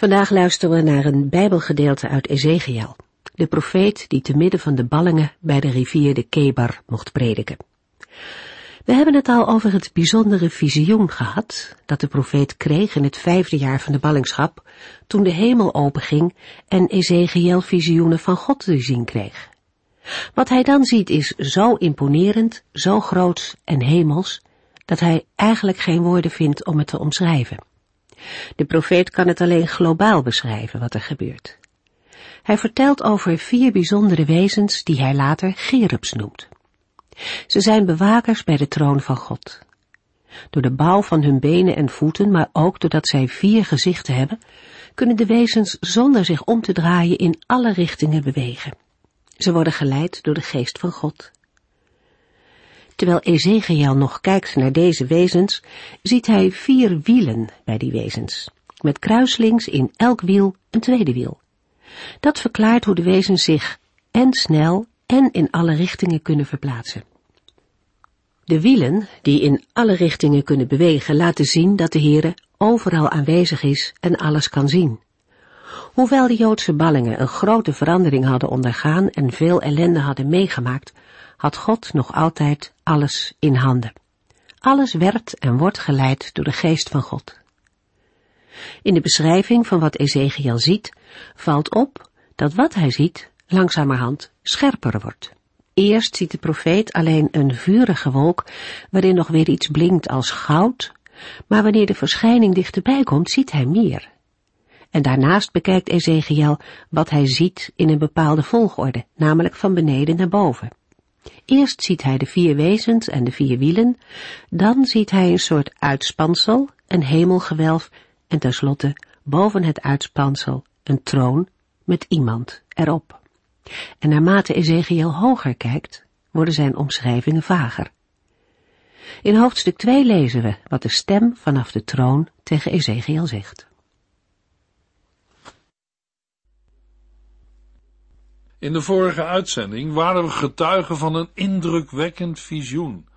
Vandaag luisteren we naar een Bijbelgedeelte uit Ezekiel, de profeet die te midden van de ballingen bij de rivier de Kebar mocht prediken. We hebben het al over het bijzondere visioen gehad dat de profeet kreeg in het vijfde jaar van de ballingschap, toen de hemel openging en Ezekiel visioenen van God te zien kreeg. Wat hij dan ziet is zo imponerend, zo groot en hemels, dat hij eigenlijk geen woorden vindt om het te omschrijven. De profeet kan het alleen globaal beschrijven wat er gebeurt. Hij vertelt over vier bijzondere wezens die hij later Gerubs noemt. Ze zijn bewakers bij de troon van God. Door de bouw van hun benen en voeten, maar ook doordat zij vier gezichten hebben, kunnen de wezens zonder zich om te draaien in alle richtingen bewegen. Ze worden geleid door de geest van God. Terwijl Ezekiel nog kijkt naar deze wezens, ziet hij vier wielen bij die wezens, met kruislings in elk wiel een tweede wiel. Dat verklaart hoe de wezens zich en snel en in alle richtingen kunnen verplaatsen. De wielen, die in alle richtingen kunnen bewegen, laten zien dat de Heere overal aanwezig is en alles kan zien. Hoewel de Joodse ballingen een grote verandering hadden ondergaan en veel ellende hadden meegemaakt, had God nog altijd alles in handen. Alles werd en wordt geleid door de geest van God. In de beschrijving van wat Ezekiel ziet, valt op dat wat hij ziet langzamerhand scherper wordt. Eerst ziet de profeet alleen een vurige wolk, waarin nog weer iets blinkt als goud, maar wanneer de verschijning dichterbij komt, ziet hij meer. En daarnaast bekijkt Ezekiel wat hij ziet in een bepaalde volgorde, namelijk van beneden naar boven. Eerst ziet hij de vier wezens en de vier wielen, dan ziet hij een soort uitspansel, een hemelgewelf en tenslotte boven het uitspansel een troon met iemand erop. En naarmate Ezekiel hoger kijkt, worden zijn omschrijvingen vager. In hoofdstuk 2 lezen we wat de stem vanaf de troon tegen Ezekiel zegt. In de vorige uitzending waren we getuigen van een indrukwekkend visioen,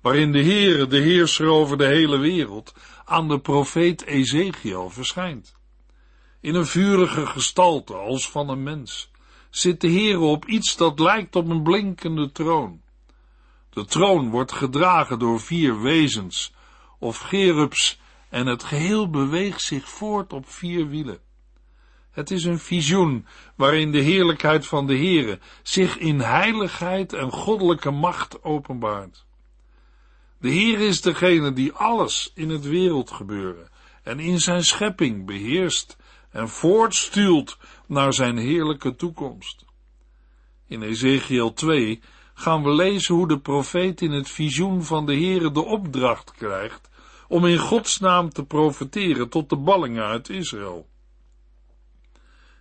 waarin de Heere, de heerser over de hele wereld, aan de profeet Ezekiel verschijnt. In een vurige gestalte als van een mens zit de Heere op iets dat lijkt op een blinkende troon. De troon wordt gedragen door vier wezens of gerubs en het geheel beweegt zich voort op vier wielen. Het is een visioen waarin de heerlijkheid van de Heere zich in heiligheid en goddelijke macht openbaart. De Heer is degene die alles in het wereldgebeuren en in zijn schepping beheerst en voortstuurt naar zijn heerlijke toekomst. In Ezekiel 2 gaan we lezen hoe de profeet in het visioen van de Heere de opdracht krijgt om in Gods naam te profeteren tot de ballingen uit Israël.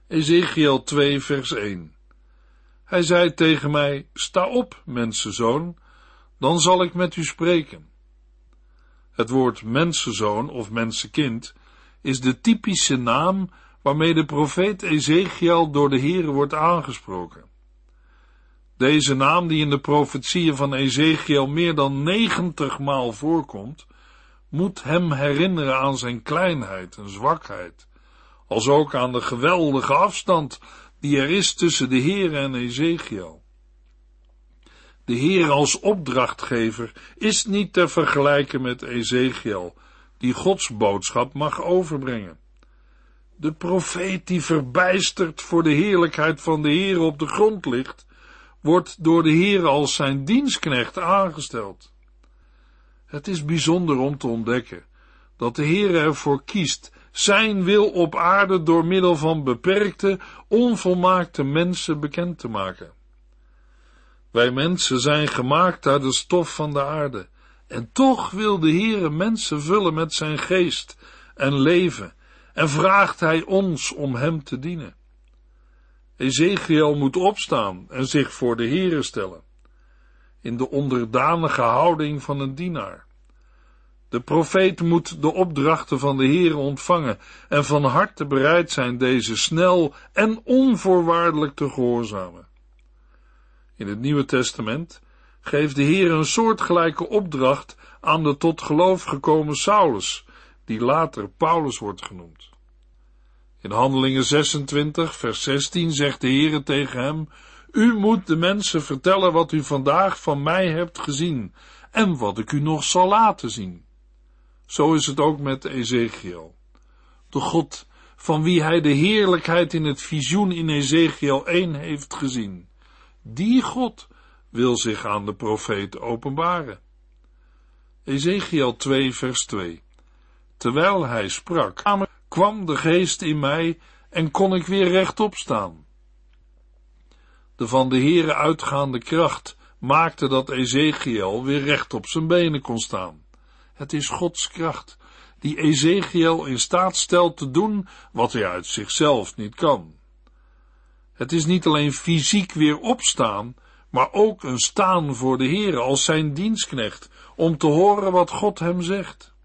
Ezekiel 2 vers 1 Hij zei tegen mij, sta op, mensenzoon, dan zal ik met u spreken. Het woord mensenzoon of mensenkind is de typische naam waarmee de profeet Ezekiel door de Heere wordt aangesproken. Deze naam die in de profetieën van Ezekiel meer dan negentig maal voorkomt, moet hem herinneren aan zijn kleinheid en zwakheid, als ook aan de geweldige afstand die er is tussen de Heer en Ezekiel. De Heer als opdrachtgever is niet te vergelijken met Ezekiel, die Gods boodschap mag overbrengen. De profeet die verbijsterd voor de heerlijkheid van de Heer op de grond ligt, wordt door de Heer als zijn dienstknecht aangesteld. Het is bijzonder om te ontdekken dat de Heer ervoor kiest zijn wil op aarde door middel van beperkte, onvolmaakte mensen bekend te maken. Wij mensen zijn gemaakt uit de stof van de aarde, en toch wil de Heere mensen vullen met zijn geest en leven, en vraagt hij ons om hem te dienen. Ezekiel moet opstaan en zich voor de Heere stellen, in de onderdanige houding van een dienaar. De profeet moet de opdrachten van de Heere ontvangen en van harte bereid zijn deze snel en onvoorwaardelijk te gehoorzamen. In het Nieuwe Testament geeft de Heer een soortgelijke opdracht aan de tot geloof gekomen Saulus, die later Paulus wordt genoemd. In Handelingen 26, vers 16 zegt de Heere tegen hem, U moet de mensen vertellen wat u vandaag van mij hebt gezien en wat ik u nog zal laten zien. Zo is het ook met Ezekiel. De God van wie hij de heerlijkheid in het visioen in Ezekiel 1 heeft gezien. Die God wil zich aan de profeet openbaren. Ezekiel 2 vers 2 Terwijl hij sprak, kwam de geest in mij en kon ik weer rechtop staan. De van de Heere uitgaande kracht maakte dat Ezekiel weer recht op zijn benen kon staan. Het is Gods kracht, die Ezekiel in staat stelt te doen wat hij uit zichzelf niet kan. Het is niet alleen fysiek weer opstaan, maar ook een staan voor de Heere als zijn dienstknecht, om te horen wat God hem zegt.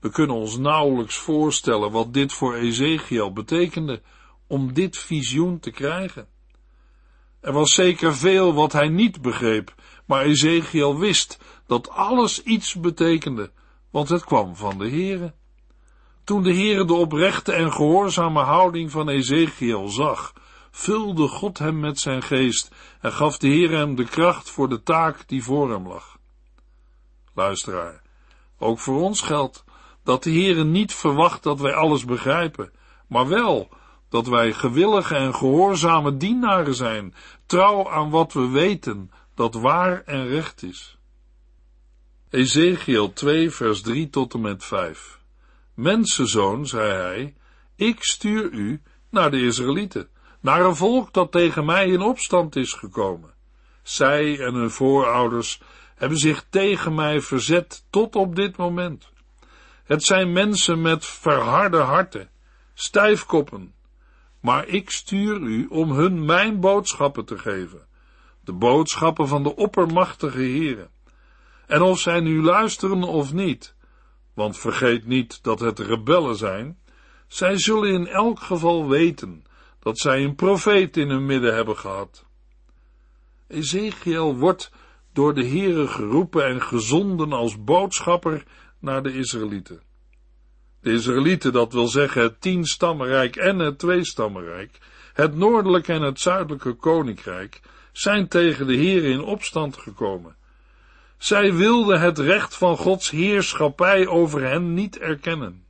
We kunnen ons nauwelijks voorstellen wat dit voor Ezekiel betekende om dit visioen te krijgen. Er was zeker veel wat hij niet begreep, maar Ezekiel wist dat alles iets betekende, want het kwam van de Heere. Toen de Heere de oprechte en gehoorzame houding van Ezekiel zag, vulde God hem met zijn geest en gaf de Heere hem de kracht voor de taak die voor hem lag. Luisteraar, ook voor ons geldt dat de Heere niet verwacht dat wij alles begrijpen, maar wel dat wij gewillige en gehoorzame dienaren zijn, trouw aan wat we weten, dat waar en recht is. Ezekiel 2 vers 3 tot en met 5 Mensenzoon, zei hij, ik stuur u naar de Israëlieten, naar een volk dat tegen mij in opstand is gekomen. Zij en hun voorouders hebben zich tegen mij verzet tot op dit moment. Het zijn mensen met verharde harten, stijfkoppen, maar ik stuur u om hun mijn boodschappen te geven, de boodschappen van de oppermachtige Heere. En of zij nu luisteren of niet, want vergeet niet dat het rebellen zijn, zij zullen in elk geval weten dat zij een profeet in hun midden hebben gehad. Ezekiel wordt door de Heere geroepen en gezonden als boodschapper naar de Israëlieten. De Israëlieten, dat wil zeggen het tienstammenrijk en het tweestammenrijk, het noordelijke en het zuidelijke koninkrijk, zijn tegen de Heere in opstand gekomen. Zij wilden het recht van Gods heerschappij over hen niet erkennen.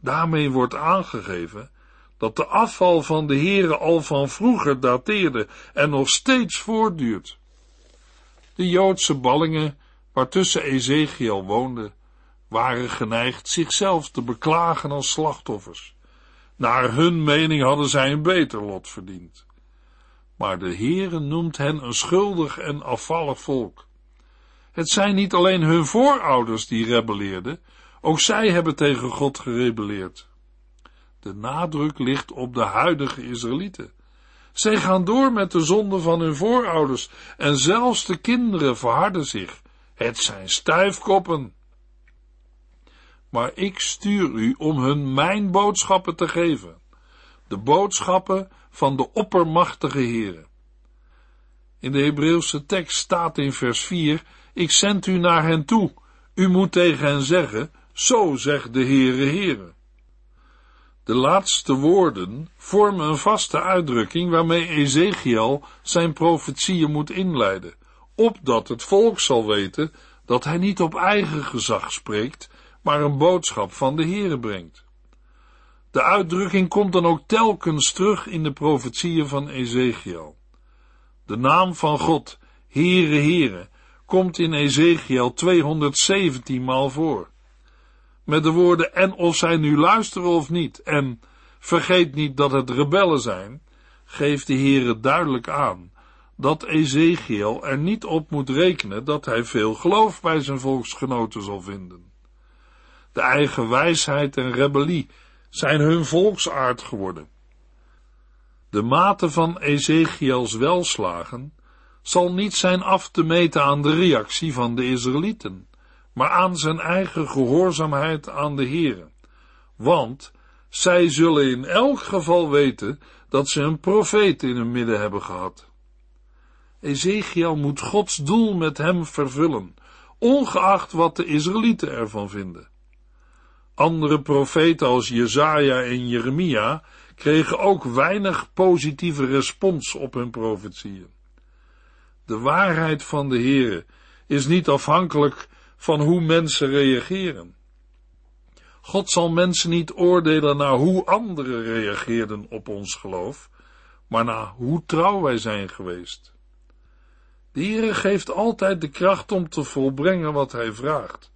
Daarmee wordt aangegeven dat de afval van de Heere al van vroeger dateerde en nog steeds voortduurt. De Joodse ballingen, waartussen Ezekiel woonde, waren geneigd zichzelf te beklagen als slachtoffers. Naar hun mening hadden zij een beter lot verdiend. Maar de Heere noemt hen een schuldig en afvallig volk. Het zijn niet alleen hun voorouders die rebelleerden, ook zij hebben tegen God gerebelleerd. De nadruk ligt op de huidige Israëlieten. Zij gaan door met de zonde van hun voorouders en zelfs de kinderen verharden zich. Het zijn stuifkoppen. Maar ik stuur u om hun mijn boodschappen te geven. De boodschappen van de oppermachtige Heere. In de Hebreeuwse tekst staat in vers 4, ik zend u naar hen toe. U moet tegen hen zeggen, zo zegt de Heere Heere. De laatste woorden vormen een vaste uitdrukking waarmee Ezekiel zijn profetieën moet inleiden, opdat het volk zal weten dat hij niet op eigen gezag spreekt, maar een boodschap van de Heere brengt. De uitdrukking komt dan ook telkens terug in de profetieën van Ezekiel. De naam van God, Heere Heere, komt in Ezekiel 217 maal voor met de woorden en of zij nu luisteren of niet en vergeet niet dat het rebellen zijn, geeft de Heere duidelijk aan dat Ezekiel er niet op moet rekenen dat hij veel geloof bij zijn volksgenoten zal vinden. De eigen wijsheid en rebellie zijn hun volksaard geworden. De mate van Ezekiels welslagen zal niet zijn af te meten aan de reactie van de Israëlieten, maar aan zijn eigen gehoorzaamheid aan de Here. Want zij zullen in elk geval weten dat ze een profeet in hun midden hebben gehad. Ezekiel moet Gods doel met hem vervullen, ongeacht wat de Israëlieten ervan vinden. Andere profeten als Jezaja en Jeremia kregen ook weinig positieve respons op hun profetieën. De waarheid van de Heere is niet afhankelijk van hoe mensen reageren. God zal mensen niet oordelen naar hoe anderen reageerden op ons geloof, maar naar hoe trouw wij zijn geweest. De Heere geeft altijd de kracht om te volbrengen wat hij vraagt.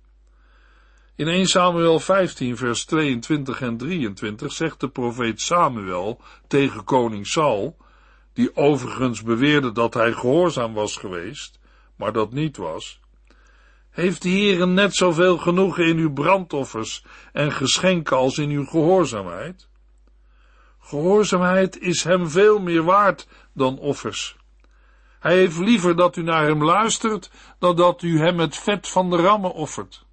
In 1 Samuel 15 vers 22 en 23 zegt de profeet Samuel tegen koning Saul, die overigens beweerde dat hij gehoorzaam was geweest, maar dat niet was, heeft de Heere net zoveel genoegen in uw brandoffers en geschenken als in uw gehoorzaamheid? Gehoorzaamheid is hem veel meer waard dan offers. Hij heeft liever dat u naar hem luistert, dan dat u hem het vet van de rammen offert.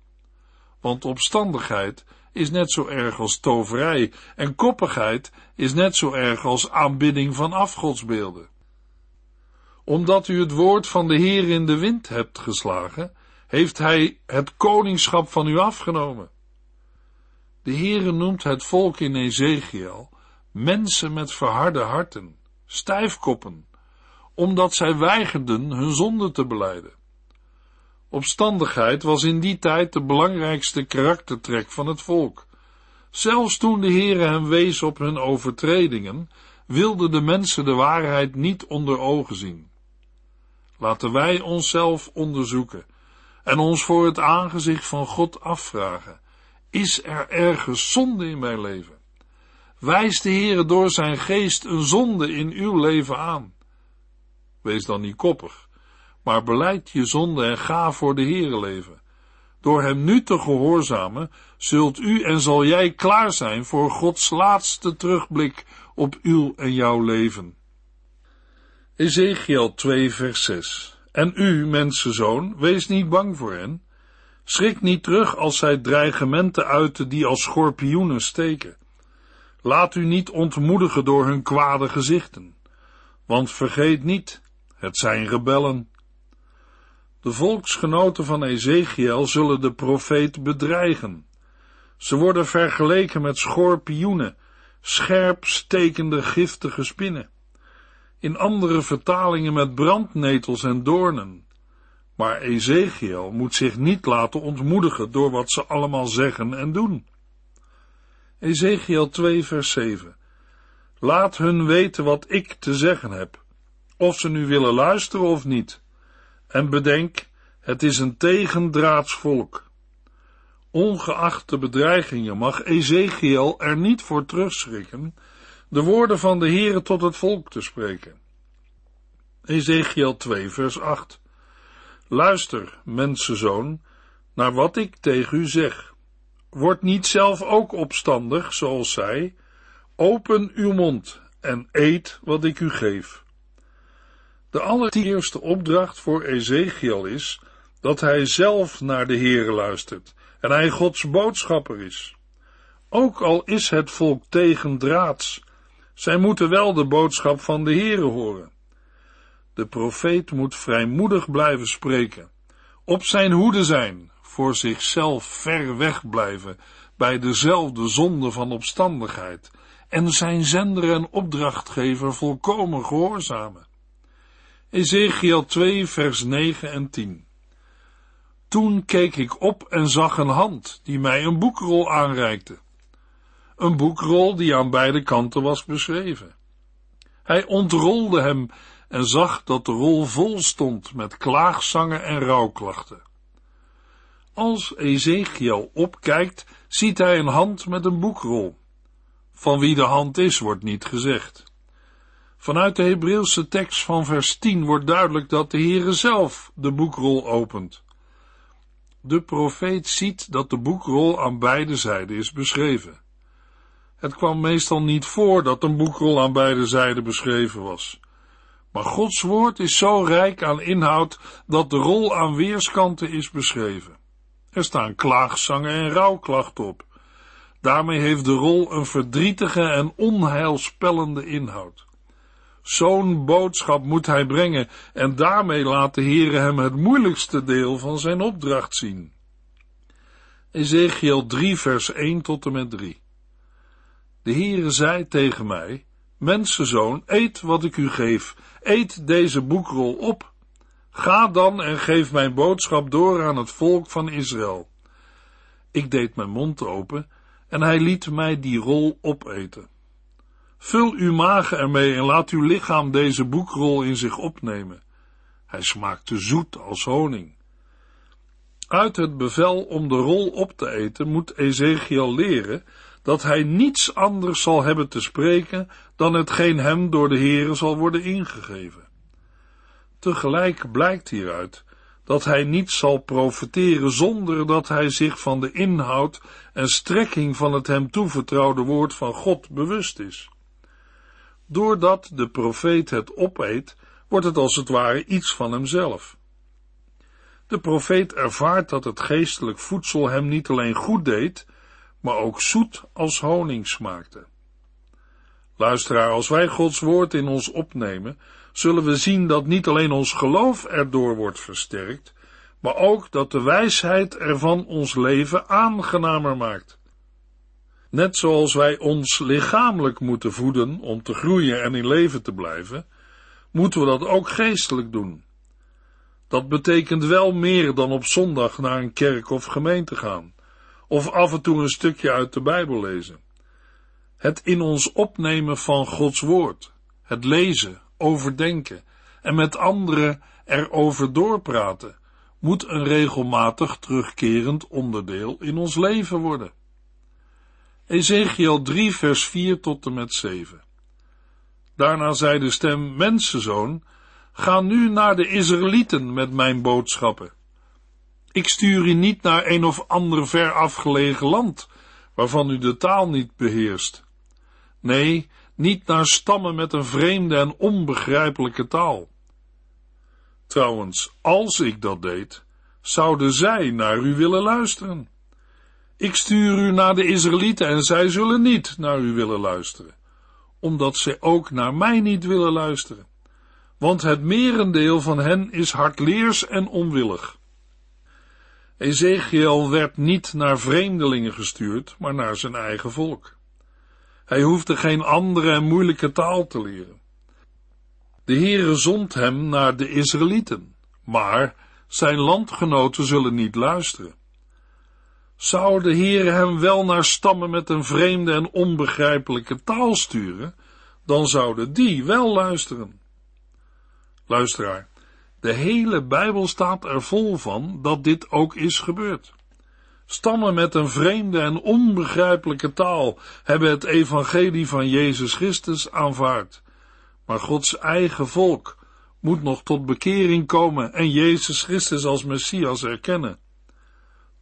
Want opstandigheid is net zo erg als toverij en koppigheid is net zo erg als aanbidding van afgodsbeelden. Omdat u het woord van de Heer in de wind hebt geslagen, heeft hij het koningschap van u afgenomen. De Heere noemt het volk in Ezekiel mensen met verharde harten, stijfkoppen, omdat zij weigerden hun zonde te beleiden. Opstandigheid was in die tijd de belangrijkste karaktertrek van het volk. Zelfs toen de Heere hem wees op hun overtredingen, wilden de mensen de waarheid niet onder ogen zien. Laten wij onszelf onderzoeken en ons voor het aangezicht van God afvragen. Is er ergens zonde in mijn leven? Wijst de Heere door zijn geest een zonde in uw leven aan? Wees dan niet koppig, maar beleid je zonde en ga voor de Heere leven. Door hem nu te gehoorzamen, zult u en zal jij klaar zijn voor Gods laatste terugblik op uw en jouw leven. Ezekiel 2 vers 6 en u, mensenzoon, wees niet bang voor hen. Schrik niet terug als zij dreigementen uiten die als schorpioenen steken. Laat u niet ontmoedigen door hun kwade gezichten. Want vergeet niet, het zijn rebellen. De volksgenoten van Ezekiel zullen de profeet bedreigen. Ze worden vergeleken met schorpioenen, scherp stekende giftige spinnen in andere vertalingen met brandnetels en doornen. Maar Ezekiel moet zich niet laten ontmoedigen door wat ze allemaal zeggen en doen. Ezekiel 2 vers 7 Laat hun weten wat ik te zeggen heb, of ze nu willen luisteren of niet. En bedenk, het is een tegendraads volk. Ongeacht de bedreigingen mag Ezekiel er niet voor terugschrikken de woorden van de Heere tot het volk te spreken. Ezekiel 2 vers 8 Luister, mensenzoon, naar wat ik tegen u zeg. Word niet zelf ook opstandig, zoals zij. Open uw mond en eet wat ik u geef. De allereerste opdracht voor Ezekiel is dat hij zelf naar de Heere luistert en hij Gods boodschapper is. Ook al is het volk tegendraads zij moeten wel de boodschap van de Heere horen. De profeet moet vrijmoedig blijven spreken, op zijn hoede zijn, voor zichzelf ver weg blijven bij dezelfde zonde van opstandigheid en zijn zender en opdrachtgever volkomen gehoorzamen. Ezekiel 2 vers 9 en 10 Toen keek ik op en zag een hand die mij een boekrol aanreikte een boekrol die aan beide kanten was beschreven. Hij ontrolde hem en zag dat de rol vol stond met klaagzangen en rouwklachten. Als Ezekiel opkijkt, ziet hij een hand met een boekrol. Van wie de hand is, wordt niet gezegd. Vanuit de Hebreeuwse tekst van vers 10 wordt duidelijk dat de Heere zelf de boekrol opent. De profeet ziet dat de boekrol aan beide zijden is beschreven. Het kwam meestal niet voor dat een boekrol aan beide zijden beschreven was. Maar Gods woord is zo rijk aan inhoud dat de rol aan weerskanten is beschreven. Er staan klaagzangen en rouwklachten op. Daarmee heeft de rol een verdrietige en onheilspellende inhoud. Zo'n boodschap moet hij brengen en daarmee laat de Heere hem het moeilijkste deel van zijn opdracht zien. Ezekiel 3 vers 1 tot en met 3 De Heere zei tegen mij, Mensenzoon, eet wat ik u geef, eet deze boekrol op. Ga dan en geef mijn boodschap door aan het volk van Israël. Ik deed mijn mond open en hij liet mij die rol opeten. Vul uw magen ermee en laat uw lichaam deze boekrol in zich opnemen. Hij smaakte zoet als honing. Uit het bevel om de rol op te eten moet Ezekiel leren dat hij niets anders zal hebben te spreken dan hetgeen hem door de Heere zal worden ingegeven. Tegelijk blijkt hieruit dat hij niet zal profeteren zonder dat hij zich van de inhoud en strekking van het hem toevertrouwde woord van God bewust is. Doordat de profeet het opeet, wordt het als het ware iets van hemzelf. De profeet ervaart dat het geestelijk voedsel hem niet alleen goed deed, maar ook zoet als honing smaakte. Luisteraar, als wij Gods woord in ons opnemen, zullen we zien dat niet alleen ons geloof erdoor wordt versterkt, maar ook dat de wijsheid ervan ons leven aangenamer maakt. Net zoals wij ons lichamelijk moeten voeden om te groeien en in leven te blijven, moeten we dat ook geestelijk doen. Dat betekent wel meer dan op zondag naar een kerk of gemeente gaan, of af en toe een stukje uit de Bijbel lezen. Het in ons opnemen van Gods woord, het lezen, overdenken en met anderen erover doorpraten, moet een regelmatig terugkerend onderdeel in ons leven worden. Ezekiel 3 vers 4 tot en met 7 Daarna zei de stem, mensenzoon, ga nu naar de Israëlieten met mijn boodschappen. Ik stuur u niet naar een of ander ver afgelegen land, waarvan u de taal niet beheerst. Nee, niet naar stammen met een vreemde en onbegrijpelijke taal. Trouwens, als ik dat deed, zouden zij naar u willen luisteren. Ik stuur u naar de Israëlieten en zij zullen niet naar u willen luisteren, omdat zij ook naar mij niet willen luisteren. Want het merendeel van hen is hardleers en onwillig. Ezekiel werd niet naar vreemdelingen gestuurd, maar naar zijn eigen volk. Hij hoefde geen andere en moeilijke taal te leren. De Heere zond hem naar de Israëlieten, maar zijn landgenoten zullen niet luisteren. Zou de Heere hem wel naar stammen met een vreemde en onbegrijpelijke taal sturen, dan zouden die wel luisteren. Luisteraar, de hele Bijbel staat er vol van dat dit ook is gebeurd. Stammen met een vreemde en onbegrijpelijke taal hebben het evangelie van Jezus Christus aanvaard. Maar Gods eigen volk moet nog tot bekering komen en Jezus Christus als Messias erkennen.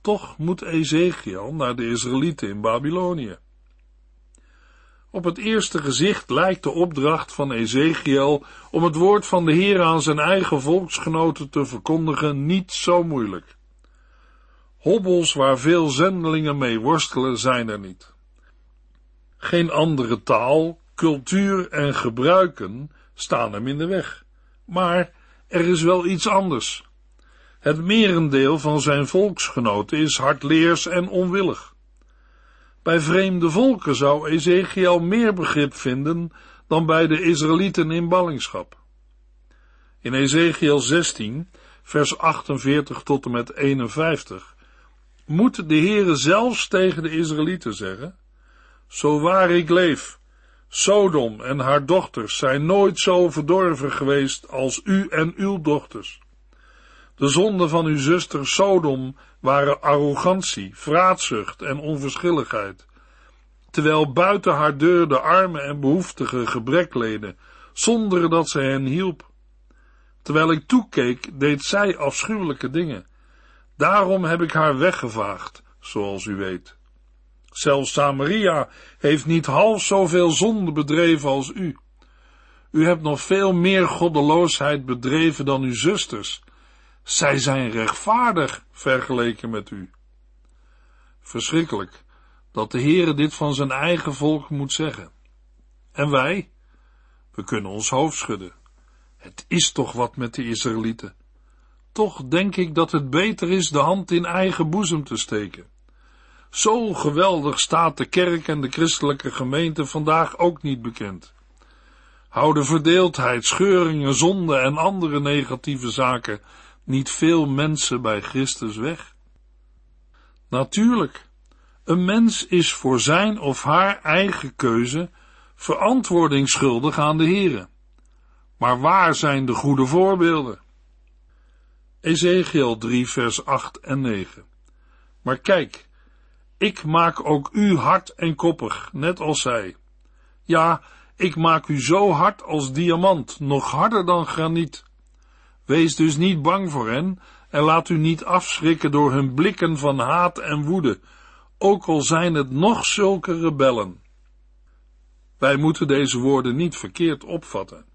Toch moet Ezekiel naar de Israëlieten in Babylonië. Op het eerste gezicht lijkt de opdracht van Ezekiel om het woord van de Heer aan zijn eigen volksgenoten te verkondigen niet zo moeilijk. Hobbels waar veel zendelingen mee worstelen zijn er niet. Geen andere taal, cultuur en gebruiken staan hem in de weg. Maar er is wel iets anders. Het merendeel van zijn volksgenoten is hardleers en onwillig. Bij vreemde volken zou Ezekiel meer begrip vinden dan bij de Israëlieten in ballingschap. In Ezekiel 16, vers 48 tot en met 51, moet de Heere zelfs tegen de Israëlieten zeggen, zo waar ik leef, Sodom en haar dochters zijn nooit zo verdorven geweest als u en uw dochters. De zonden van uw zuster Sodom waren arrogantie, vraatzucht en onverschilligheid, terwijl buiten haar deur de armen en behoeftigen gebrek leden, zonder dat zij hen hielp. Terwijl ik toekeek, deed zij afschuwelijke dingen. Daarom heb ik haar weggevaagd, zoals u weet. Zelfs Samaria heeft niet half zoveel zonde bedreven als u. U hebt nog veel meer goddeloosheid bedreven dan uw zusters. Zij zijn rechtvaardig vergeleken met u. Verschrikkelijk dat de Heere dit van zijn eigen volk moet zeggen. En wij? We kunnen ons hoofd schudden. Het is toch wat met de Israëlieten. Toch denk ik dat het beter is de hand in eigen boezem te steken. Zo geweldig staat de kerk en de christelijke gemeente vandaag ook niet bekend. Houden verdeeldheid, scheuringen, zonde en andere negatieve zaken niet veel mensen bij Christus weg? Natuurlijk, een mens is voor zijn of haar eigen keuze verantwoording schuldig aan de Here. Maar waar zijn de goede voorbeelden? Ezekiel 3 vers 8 en 9. Maar kijk, ik maak ook u hard en koppig, net als zij. Ja, ik maak u zo hard als diamant, nog harder dan graniet. Wees dus niet bang voor hen en laat u niet afschrikken door hun blikken van haat en woede, ook al zijn het nog zulke rebellen. Wij moeten deze woorden niet verkeerd opvatten.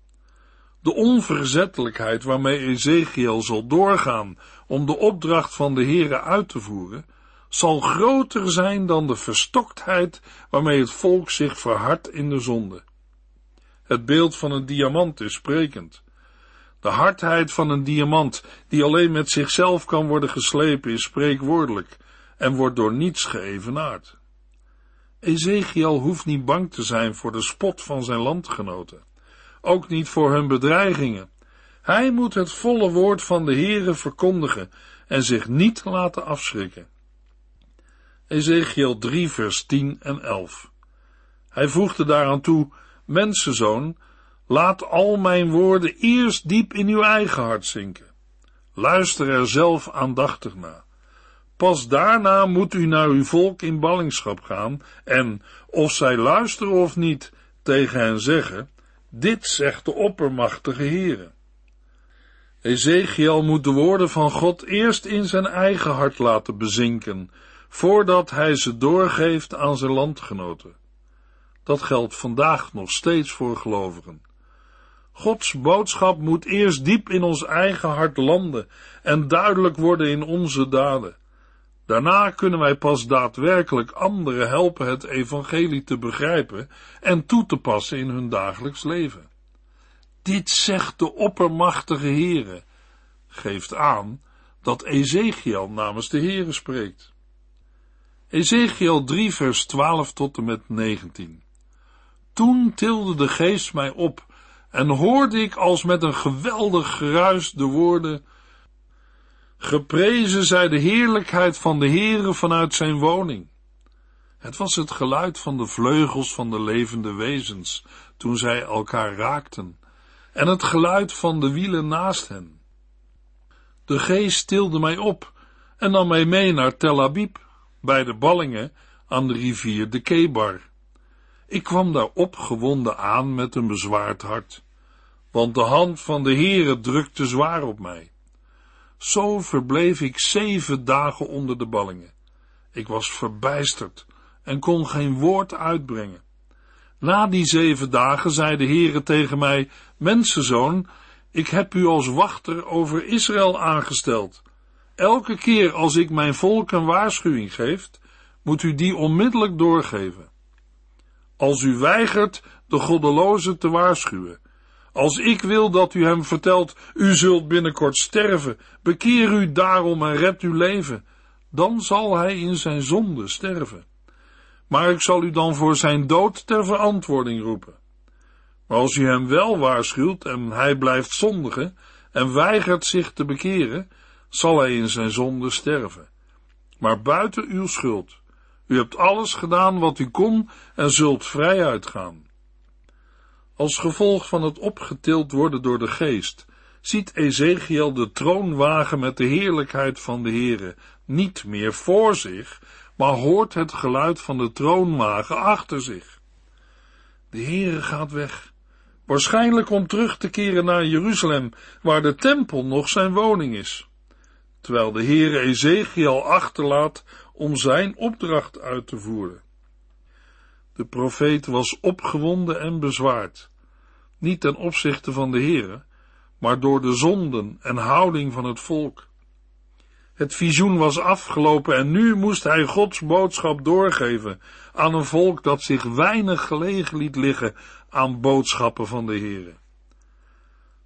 De onverzettelijkheid waarmee Ezekiel zal doorgaan om de opdracht van de Heere uit te voeren, zal groter zijn dan de verstoktheid waarmee het volk zich verhardt in de zonde. Het beeld van een diamant is sprekend. De hardheid van een diamant, die alleen met zichzelf kan worden geslepen, is spreekwoordelijk en wordt door niets geëvenaard. Ezekiel hoeft niet bang te zijn voor de spot van zijn landgenoten, ook niet voor hun bedreigingen. Hij moet het volle woord van de Heere verkondigen en zich niet laten afschrikken. Ezekiel 3 vers 10 en 11. Hij voegde daaraan toe, mensenzoon, laat al mijn woorden eerst diep in uw eigen hart zinken. Luister er zelf aandachtig naar. Pas daarna moet u naar uw volk in ballingschap gaan en, of zij luisteren of niet, tegen hen zeggen, dit zegt de oppermachtige Heere. Ezekiel moet de woorden van God eerst in zijn eigen hart laten bezinken, voordat hij ze doorgeeft aan zijn landgenoten. Dat geldt vandaag nog steeds voor gelovigen. Gods boodschap moet eerst diep in ons eigen hart landen en duidelijk worden in onze daden. Daarna kunnen wij pas daadwerkelijk anderen helpen het evangelie te begrijpen en toe te passen in hun dagelijks leven. Dit zegt de oppermachtige Heere, geeft aan dat Ezekiel namens de Heere spreekt. Ezekiel 3 vers 12 tot en met 19. Toen tilde de geest mij op en hoorde ik als met een geweldig geruis de woorden Geprezen zij de heerlijkheid van de Heere vanuit zijn woning. Het was het geluid van de vleugels van de levende wezens toen zij elkaar raakten, en het geluid van de wielen naast hen. De geest tilde mij op en nam mij mee naar Tel Abib, bij de ballingen aan de rivier de Kebar. Ik kwam daar opgewonden aan met een bezwaard hart, want de hand van de Heere drukte zwaar op mij. Zo verbleef ik zeven dagen onder de ballingen. Ik was verbijsterd en kon geen woord uitbrengen. Na die zeven dagen zei de Heere tegen mij, Mensenzoon, ik heb u als wachter over Israël aangesteld. Elke keer als ik mijn volk een waarschuwing geef, moet u die onmiddellijk doorgeven. Als u weigert de goddeloze te waarschuwen, als ik wil dat u hem vertelt, u zult binnenkort sterven, bekeer u daarom en red uw leven, dan zal hij in zijn zonde sterven. Maar ik zal u dan voor zijn dood ter verantwoording roepen. Maar als u hem wel waarschuwt en hij blijft zondigen en weigert zich te bekeren, zal hij in zijn zonde sterven. Maar buiten uw schuld. U hebt alles gedaan wat u kon en zult vrij uitgaan. Als gevolg van het opgetild worden door de geest, ziet Ezekiel de troonwagen met de heerlijkheid van de Heere niet meer voor zich, maar hoort het geluid van de troonwagen achter zich. De Heere gaat weg, waarschijnlijk om terug te keren naar Jeruzalem, waar de tempel nog zijn woning is, terwijl de Heere Ezekiel achterlaat om zijn opdracht uit te voeren. De profeet was opgewonden en bezwaard, niet ten opzichte van de Heere, maar door de zonden en houding van het volk. Het visioen was afgelopen en nu moest hij Gods boodschap doorgeven aan een volk dat zich weinig gelegen liet liggen aan boodschappen van de Heere.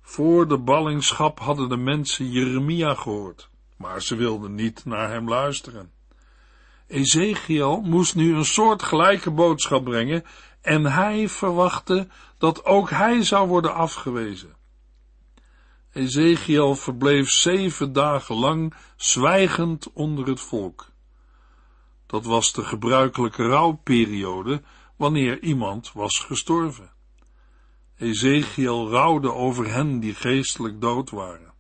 Voor de ballingschap hadden de mensen Jeremia gehoord, maar ze wilden niet naar hem luisteren. Ezekiel moest nu een soort gelijke boodschap brengen en hij verwachtte dat ook hij zou worden afgewezen. Ezekiel verbleef zeven dagen lang zwijgend onder het volk. Dat was de gebruikelijke rouwperiode wanneer iemand was gestorven. Ezekiel rouwde over hen die geestelijk dood waren.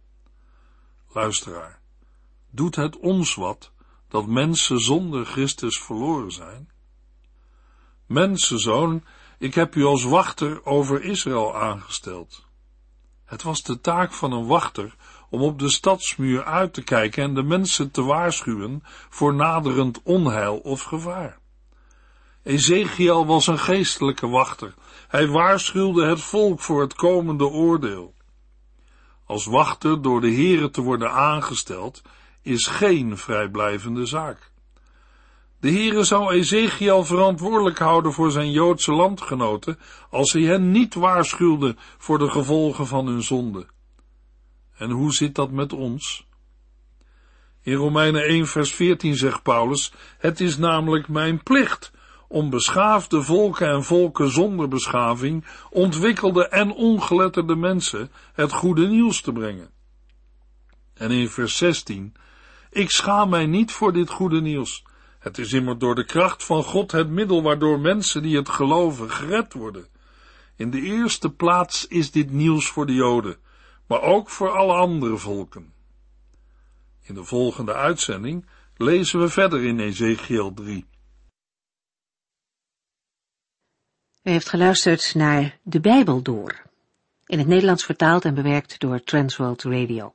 Luisteraar, doet het ons wat dat mensen zonder Christus verloren zijn? Mensenzoon, ik heb u als wachter over Israël aangesteld. Het was de taak van een wachter om op de stadsmuur uit te kijken en de mensen te waarschuwen voor naderend onheil of gevaar. Ezekiel was een geestelijke wachter. Hij waarschuwde het volk voor het komende oordeel. Als wachter door de heren te worden aangesteld, is geen vrijblijvende zaak. De Heere zou Ezekiel verantwoordelijk houden voor zijn Joodse landgenoten, als hij hen niet waarschuwde voor de gevolgen van hun zonde. En hoe zit dat met ons? In Romeinen 1 vers 14 zegt Paulus, het is namelijk mijn plicht om beschaafde volken en volken zonder beschaving, ontwikkelde en ongeletterde mensen het goede nieuws te brengen. En in vers 16, ik schaam mij niet voor dit goede nieuws, het is immer door de kracht van God het middel waardoor mensen die het geloven gered worden. In de eerste plaats is dit nieuws voor de Joden, maar ook voor alle andere volken. In de volgende uitzending lezen we verder in Ezekiel 3. U heeft geluisterd naar De Bijbel Door, in het Nederlands vertaald en bewerkt door Transworld Radio.